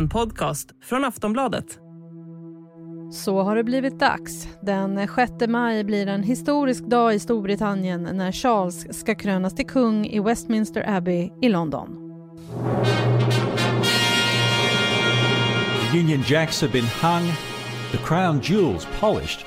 en podcast från Aftonbladet. Så har det blivit dags. Den 6 maj blir en historisk dag i Storbritannien när Charles ska krönas till kung i Westminster Abbey i London. The Union Jacks have been hung, the crown jewels polished,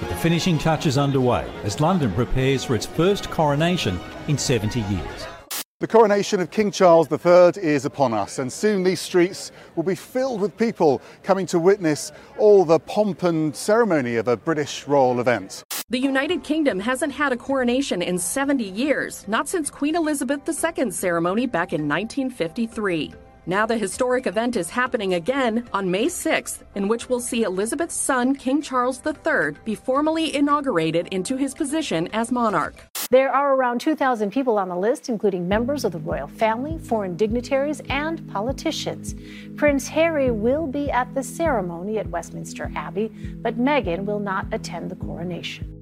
with the finishing touches underway as London prepares for its first coronation in 70 years. The coronation of King Charles III is upon us, and soon these streets will be filled with people coming to witness all the pomp and ceremony of a British royal event. The United Kingdom hasn't had a coronation in 70 years, not since Queen Elizabeth II's ceremony back in 1953. Now the historic event is happening again on May 6th, in which we'll see Elizabeth's son, King Charles III, be formally inaugurated into his position as monarch. There are around 2,000 people on the list, including members of the royal family, foreign dignitaries, and politicians. Prince Harry will be at the ceremony at Westminster Abbey, but Meghan will not attend the coronation.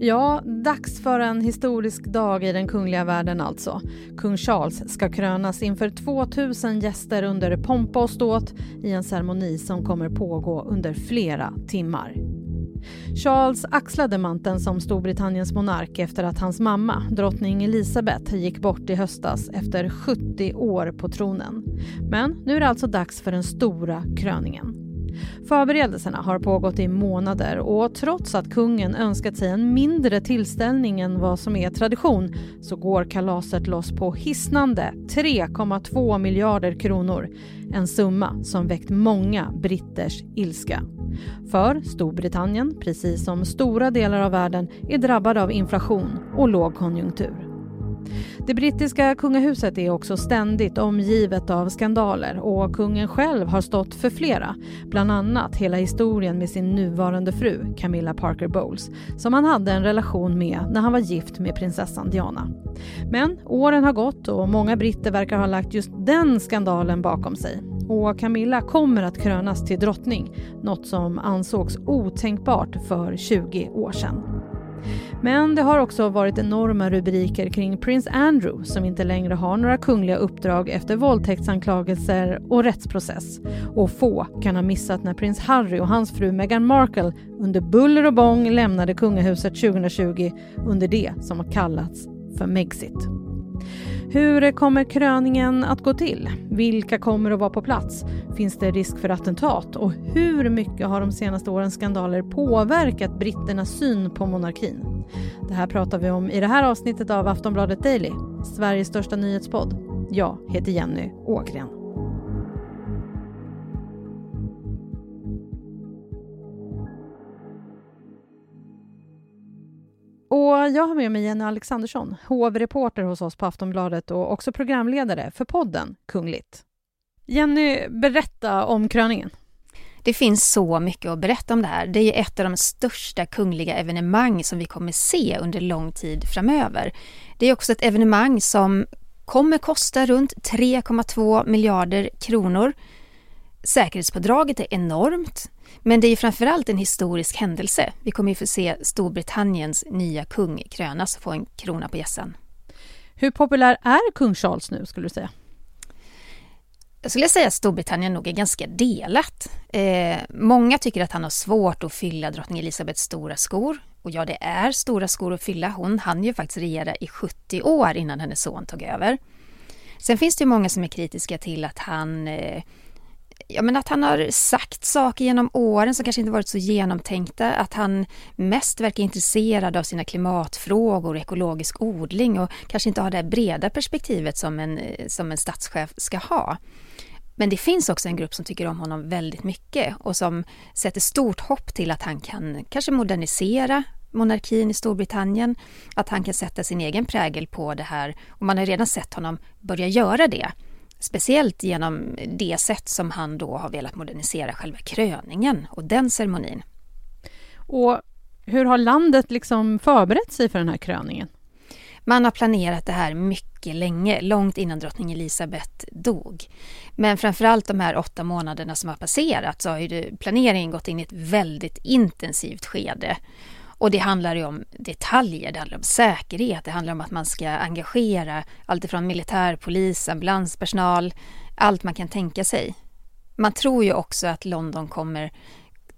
Ja, dags för en historisk dag i den kungliga världen alltså. Kung Charles ska krönas inför 2000 gäster under pompa och ståt i en ceremoni som kommer pågå under flera timmar. Charles axlade manteln som Storbritanniens monark efter att hans mamma, drottning Elizabeth, gick bort i höstas efter 70 år på tronen. Men nu är det alltså dags för den stora kröningen. Förberedelserna har pågått i månader och trots att kungen önskat sig en mindre tillställning än vad som är tradition så går kalaset loss på hisnande 3,2 miljarder kronor. En summa som väckt många britters ilska. För Storbritannien, precis som stora delar av världen, är drabbade av inflation och lågkonjunktur. Det brittiska kungahuset är också ständigt omgivet av skandaler och kungen själv har stått för flera. Bland annat hela historien med sin nuvarande fru Camilla Parker Bowles som han hade en relation med när han var gift med prinsessan Diana. Men åren har gått och många britter verkar ha lagt just den skandalen bakom sig. Och Camilla kommer att krönas till drottning, något som ansågs otänkbart för 20 år sedan. Men det har också varit enorma rubriker kring prins Andrew som inte längre har några kungliga uppdrag efter våldtäktsanklagelser och rättsprocess. Och få kan ha missat när prins Harry och hans fru Meghan Markle under buller och bång lämnade kungahuset 2020 under det som har kallats för Megxit. Hur kommer kröningen att gå till? Vilka kommer att vara på plats? Finns det risk för attentat? Och hur mycket har de senaste årens skandaler påverkat britternas syn på monarkin? Det här pratar vi om i det här avsnittet av Aftonbladet Daily, Sveriges största nyhetspodd. Jag heter Jenny Ågren. Och jag har med mig Jenny Alexandersson, hovreporter hos oss på Aftonbladet och också programledare för podden Kungligt. Jenny, berätta om kröningen. Det finns så mycket att berätta om det här. Det är ett av de största kungliga evenemang som vi kommer se under lång tid framöver. Det är också ett evenemang som kommer kosta runt 3,2 miljarder kronor. Säkerhetspådraget är enormt. Men det är framförallt en historisk händelse. Vi kommer ju få se Storbritanniens nya kung krönas och få en krona på hjässan. Hur populär är kung Charles nu skulle du säga? Jag skulle säga att Storbritannien nog är ganska delat. Eh, många tycker att han har svårt att fylla drottning Elizabeths stora skor. Och ja, det är stora skor att fylla. Hon hann ju faktiskt regera i 70 år innan hennes son tog över. Sen finns det ju många som är kritiska till att han eh, ja, men att han har sagt saker genom åren som kanske inte varit så genomtänkta. Att han mest verkar intresserad av sina klimatfrågor, ekologisk odling och kanske inte har det breda perspektivet som en, eh, som en statschef ska ha. Men det finns också en grupp som tycker om honom väldigt mycket och som sätter stort hopp till att han kan kanske modernisera monarkin i Storbritannien, att han kan sätta sin egen prägel på det här och man har redan sett honom börja göra det. Speciellt genom det sätt som han då har velat modernisera själva kröningen och den ceremonin. Och hur har landet liksom förberett sig för den här kröningen? Man har planerat det här mycket länge, långt innan drottning Elisabeth dog. Men framförallt de här åtta månaderna som har passerat så har ju planeringen gått in i ett väldigt intensivt skede. Och det handlar ju om detaljer, det handlar om säkerhet, det handlar om att man ska engagera alltifrån militär, polis, ambulanspersonal, allt man kan tänka sig. Man tror ju också att London kommer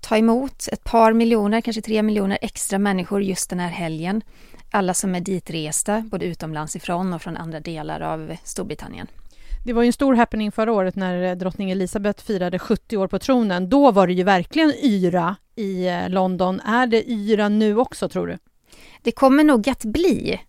ta emot ett par miljoner, kanske tre miljoner extra människor just den här helgen. Alla som är ditresta, både utomlands ifrån och från andra delar av Storbritannien. Det var ju en stor happening förra året när eh, drottning Elizabeth firade 70 år på tronen. Då var det ju verkligen yra i eh, London. Är det yra nu också, tror du? Det kommer nog att bli.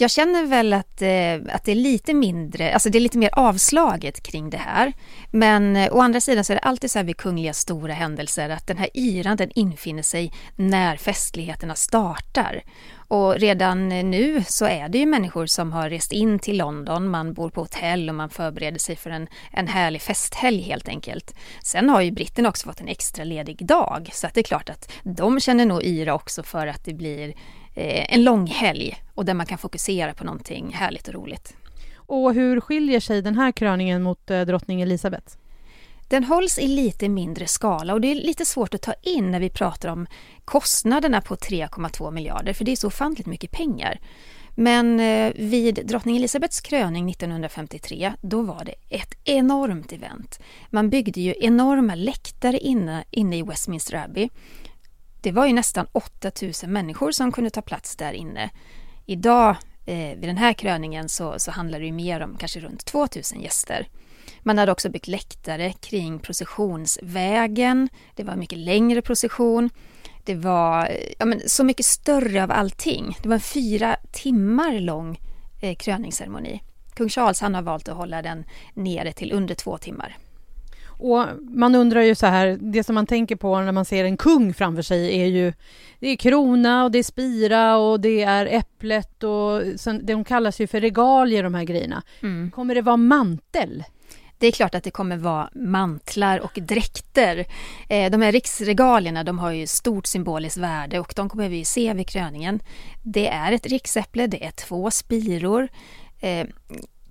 Jag känner väl att, eh, att det är lite mindre, alltså det är lite mer avslaget kring det här. Men eh, å andra sidan så är det alltid så här vid kungliga stora händelser att den här yran den infinner sig när festligheterna startar. Och redan eh, nu så är det ju människor som har rest in till London, man bor på hotell och man förbereder sig för en, en härlig festhelg helt enkelt. Sen har ju britterna också fått en extra ledig dag så att det är klart att de känner nog yra också för att det blir en lång helg och där man kan fokusera på någonting härligt och roligt. Och hur skiljer sig den här kröningen mot eh, drottning Elizabeth? Den hålls i lite mindre skala och det är lite svårt att ta in när vi pratar om kostnaderna på 3,2 miljarder för det är så ofantligt mycket pengar. Men eh, vid drottning Elizabeths kröning 1953 då var det ett enormt event. Man byggde ju enorma läktare inne, inne i Westminster Abbey. Det var ju nästan 8000 människor som kunde ta plats där inne. Idag eh, vid den här kröningen så, så handlar det ju mer om kanske runt 2000 gäster. Man hade också byggt läktare kring processionsvägen. Det var en mycket längre procession. Det var eh, ja, men, så mycket större av allting. Det var en fyra timmar lång eh, kröningsceremoni. Kung Charles han har valt att hålla den nere till under två timmar. Och man undrar ju så här, det som man tänker på när man ser en kung framför sig är ju det är krona och det är spira och det är äpplet och sen, de kallas ju för regalier de här grejerna. Mm. Kommer det vara mantel? Det är klart att det kommer vara mantlar och dräkter. Eh, de här riksregalierna de har ju stort symboliskt värde och de kommer vi se vid kröningen. Det är ett riksäpple, det är två spiror. Eh,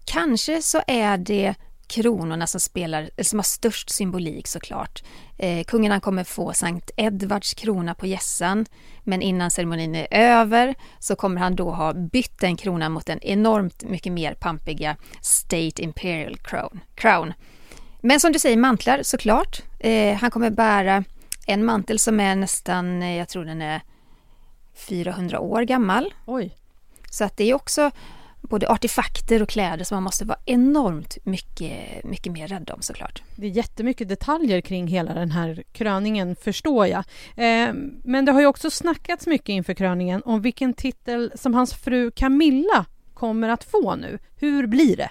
kanske så är det kronorna som, spelar, som har störst symbolik såklart. Eh, han kommer få Sankt Edvards krona på gässan men innan ceremonin är över så kommer han då ha bytt den kronan mot den enormt mycket mer pampiga State Imperial Crown. crown. Men som du säger, mantlar såklart. Eh, han kommer bära en mantel som är nästan, eh, jag tror den är 400 år gammal. Oj. Så att det är också både artefakter och kläder som man måste vara enormt mycket, mycket mer rädd om såklart. Det är jättemycket detaljer kring hela den här kröningen förstår jag. Eh, men det har ju också snackats mycket inför kröningen om vilken titel som hans fru Camilla kommer att få nu. Hur blir det?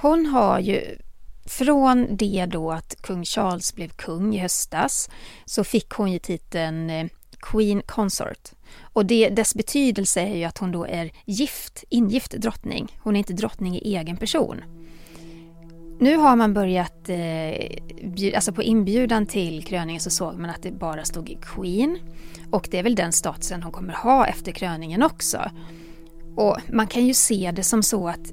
Hon har ju från det då att kung Charles blev kung i höstas så fick hon ju titeln eh, Queen Consort. Och det, dess betydelse är ju att hon då är gift, ingift drottning. Hon är inte drottning i egen person. Nu har man börjat, eh, alltså på inbjudan till kröningen så såg man att det bara stod Queen. Och det är väl den statusen hon kommer ha efter kröningen också. Och man kan ju se det som så att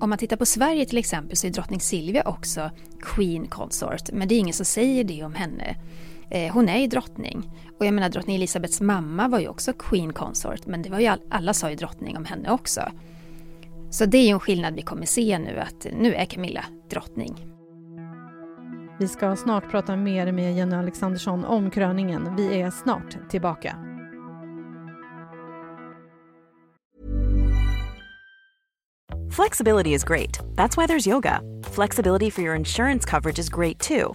om man tittar på Sverige till exempel så är drottning Silvia också Queen Consort. Men det är ingen som säger det om henne. Eh, hon är ju drottning. Och jag menar drottning Elisabeths mamma var ju också Queen Consort men det var ju all, alla sa ju drottning om henne också. Så det är ju en skillnad vi kommer se nu att nu är Camilla drottning. Vi ska snart prata mer med Jenny Alexandersson om kröningen. Vi är snart tillbaka. Flexibility is great. That's why there's yoga. Flexibility for your insurance coverage is great too.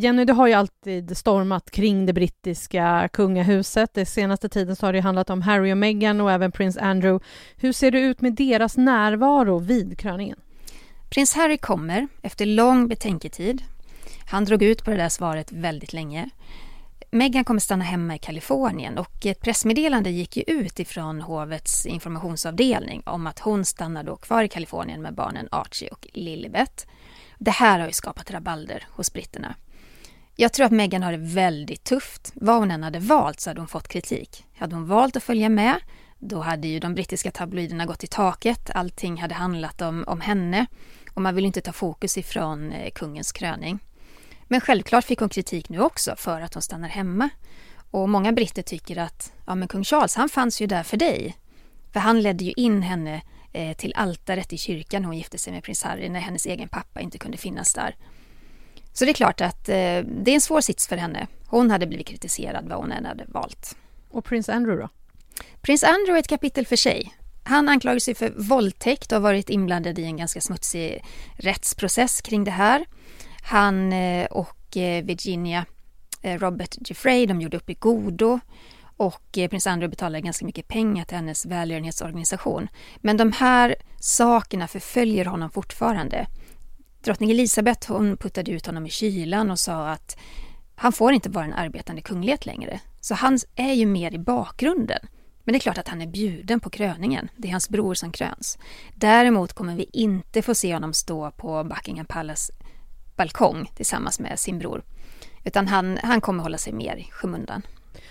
Jenny, det har ju alltid stormat kring det brittiska kungahuset. Den senaste tiden så har det handlat om Harry och Meghan och även prins Andrew. Hur ser det ut med deras närvaro vid kröningen? Prins Harry kommer efter lång betänketid. Han drog ut på det där svaret väldigt länge. Meghan kommer stanna hemma i Kalifornien och ett pressmeddelande gick ju ut ifrån hovets informationsavdelning om att hon stannar då kvar i Kalifornien med barnen Archie och Lilibet. Det här har ju skapat rabalder hos britterna. Jag tror att Meghan har det väldigt tufft. Vad hon än hade valt så hade hon fått kritik. Hade hon valt att följa med, då hade ju de brittiska tabloiderna gått i taket. Allting hade handlat om, om henne och man vill inte ta fokus ifrån eh, kungens kröning. Men självklart fick hon kritik nu också för att hon stannar hemma. Och många britter tycker att ja, men kung Charles han fanns ju där för dig. För han ledde ju in henne eh, till altaret i kyrkan när hon gifte sig med prins Harry när hennes egen pappa inte kunde finnas där. Så det är klart att eh, det är en svår sits för henne. Hon hade blivit kritiserad vad hon än hade valt. Och prins Andrew då? Prins Andrew är ett kapitel för sig. Han anklagar sig för våldtäkt och har varit inblandad i en ganska smutsig rättsprocess kring det här. Han eh, och eh, Virginia eh, Robert Jeffrey, de gjorde upp i godo och prins Andrew betalade ganska mycket pengar till hennes välgörenhetsorganisation. Men de här sakerna förföljer honom fortfarande. Drottning Elisabeth hon puttade ut honom i kylan och sa att han får inte vara en arbetande kunglighet längre. Så han är ju mer i bakgrunden. Men det är klart att han är bjuden på kröningen. Det är hans bror som kröns. Däremot kommer vi inte få se honom stå på Buckingham Palace balkong tillsammans med sin bror. Utan han, han kommer hålla sig mer i skymundan.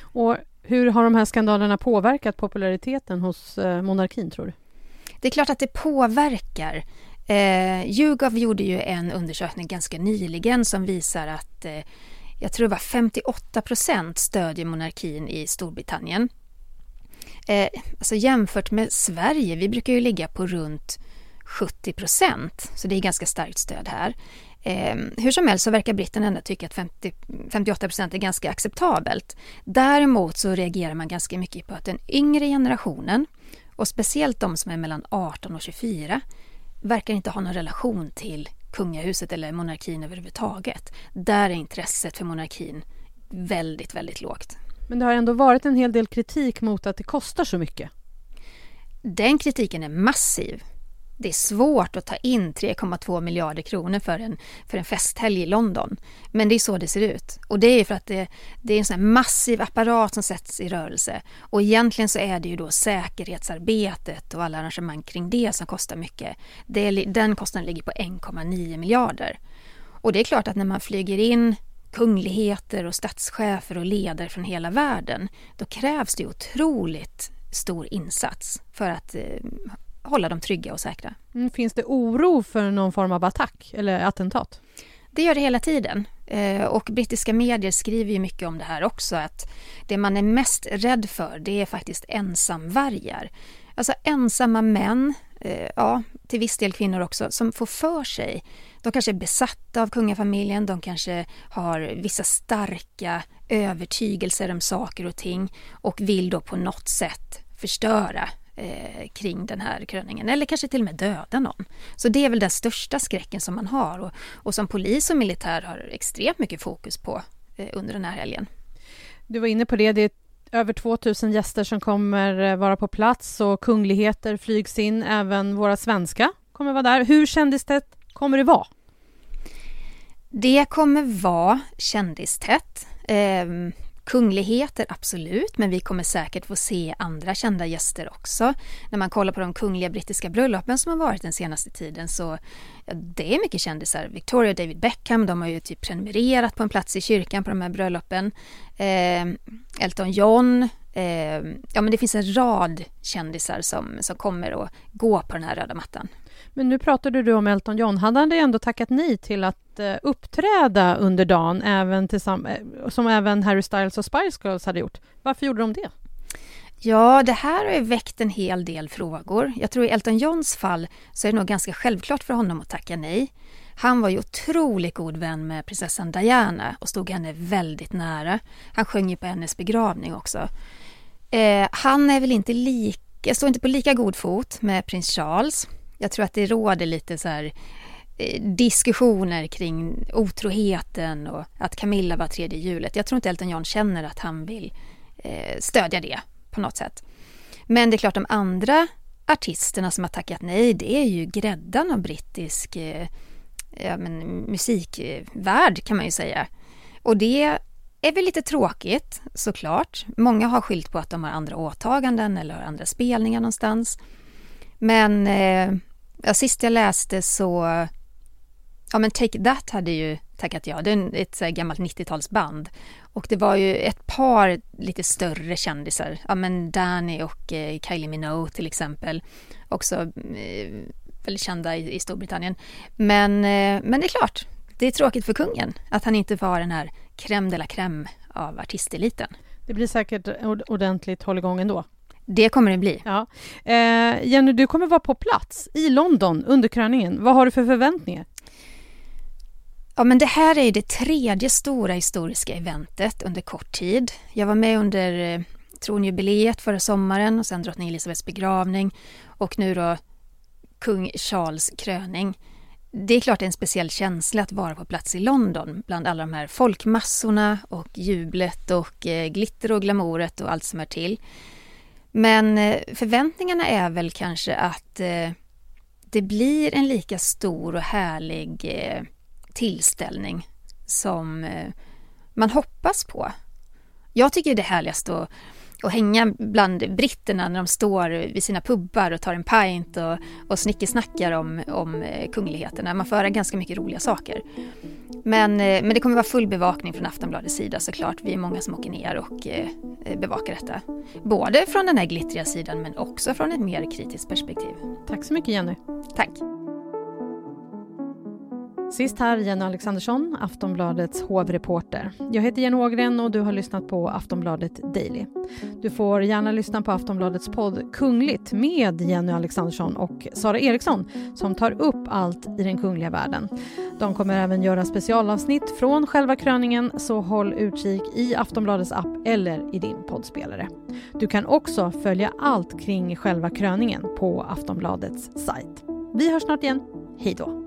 Och hur har de här skandalerna påverkat populariteten hos eh, monarkin tror du? Det är klart att det påverkar. Eh, YouGov gjorde ju en undersökning ganska nyligen som visar att eh, jag tror det var 58 procent stödjer monarkin i Storbritannien. Eh, alltså jämfört med Sverige, vi brukar ju ligga på runt 70 procent, så det är ganska starkt stöd här. Eh, hur som helst så verkar britterna ändå tycka att 50, 58 procent är ganska acceptabelt. Däremot så reagerar man ganska mycket på att den yngre generationen och speciellt de som är mellan 18 och 24 verkar inte ha någon relation till kungahuset eller monarkin överhuvudtaget. Där är intresset för monarkin väldigt, väldigt lågt. Men det har ändå varit en hel del kritik mot att det kostar så mycket. Den kritiken är massiv. Det är svårt att ta in 3,2 miljarder kronor för en, för en festhelg i London. Men det är så det ser ut. Och det är för att det, det är en sån massiv apparat som sätts i rörelse. Och egentligen så är det ju då säkerhetsarbetet och alla arrangemang kring det som kostar mycket. Det, den kostnaden ligger på 1,9 miljarder. Och det är klart att när man flyger in kungligheter och statschefer och ledare från hela världen, då krävs det otroligt stor insats för att eh, hålla dem trygga och säkra. Mm, finns det oro för någon form av attack eller attentat? Det gör det hela tiden. Eh, och brittiska medier skriver ju mycket om det här också, att det man är mest rädd för det är faktiskt ensamvargar. Alltså ensamma män, eh, ja, till viss del kvinnor också, som får för sig. De kanske är besatta av kungafamiljen, de kanske har vissa starka övertygelser om saker och ting och vill då på något sätt förstöra eh, kring den här kröningen eller kanske till och med döda någon. Så det är väl den största skräcken som man har och, och som polis och militär har extremt mycket fokus på eh, under den här helgen. Du var inne på det, det är över 2000 gäster som kommer eh, vara på plats och kungligheter flygs in, även våra svenska kommer vara där. Hur kändistätt kommer det vara? Det kommer vara kändistätt. Kungligheter, absolut, men vi kommer säkert få se andra kända gäster också. När man kollar på de kungliga brittiska bröllopen som har varit den senaste tiden så ja, det är mycket kändisar. Victoria och David Beckham, de har ju typ prenumererat på en plats i kyrkan på de här bröllopen. Eh, Elton John, eh, ja men det finns en rad kändisar som, som kommer att gå på den här röda mattan. Men nu pratade du om Elton John. Hade han ändå tackat nej till att eh, uppträda under dagen, även eh, som även Harry Styles och Spice Girls hade gjort? Varför gjorde de det? Ja, det här har ju väckt en hel del frågor. Jag tror i Elton Johns fall så är det nog ganska självklart för honom att tacka nej. Han var ju otroligt god vän med prinsessan Diana och stod henne väldigt nära. Han sjöng ju på hennes begravning också. Eh, han är väl inte lika, står inte på lika god fot med prins Charles. Jag tror att det råder lite så här eh, diskussioner kring otroheten och att Camilla var tredje hjulet. Jag tror inte Elton John känner att han vill eh, stödja det på något sätt. Men det är klart de andra artisterna som har tackat nej, det är ju gräddan av brittisk eh, ja, men, musikvärld kan man ju säga. Och det är väl lite tråkigt såklart. Många har skilt på att de har andra åtaganden eller har andra spelningar någonstans. Men eh, ja, sist jag läste så... Ja, men Take That hade ju tackat ja. Det är ett så gammalt 90-talsband. Och det var ju ett par lite större kändisar. Ja men Danny och eh, Kylie Minogue till exempel. Också eh, väldigt kända i, i Storbritannien. Men, eh, men det är klart, det är tråkigt för kungen att han inte var den här crème de la crème av artisteliten. Det blir säkert ordentligt hålligång ändå. Det kommer det bli. Ja. Eh, Jenny, du kommer vara på plats i London under kröningen. Vad har du för förväntningar? Ja, men det här är det tredje stora historiska eventet under kort tid. Jag var med under eh, tronjubileet förra sommaren och sen drottning Elizabeths begravning och nu då kung Charles kröning. Det är klart det är en speciell känsla att vara på plats i London bland alla de här folkmassorna och jublet och eh, glitter och glamouret och allt som är till. Men eh, förväntningarna är väl kanske att eh, det blir en lika stor och härlig tillställning som man hoppas på. Jag tycker det är härligast att, att hänga bland britterna när de står vid sina pubbar och tar en pint och, och snickesnackar om, om kungligheterna. Man får höra ganska mycket roliga saker. Men, eh, men det kommer vara full bevakning från Aftonbladets sida såklart. Vi är många som åker ner och eh, bevakar detta. Både från den här glittriga sidan men också från ett mer kritiskt perspektiv. Tack så mycket Jenny. Tack. Sist här Jenny Alexandersson, Aftonbladets hovreporter. Jag heter Jenny Ågren och du har lyssnat på Aftonbladet Daily. Du får gärna lyssna på Aftonbladets podd Kungligt med Jenny Alexandersson och Sara Eriksson som tar upp allt i den kungliga världen. De kommer även göra specialavsnitt från själva kröningen så håll utkik i Aftonbladets app eller i din poddspelare. Du kan också följa allt kring själva kröningen på Aftonbladets sajt. Vi hörs snart igen. Hej då!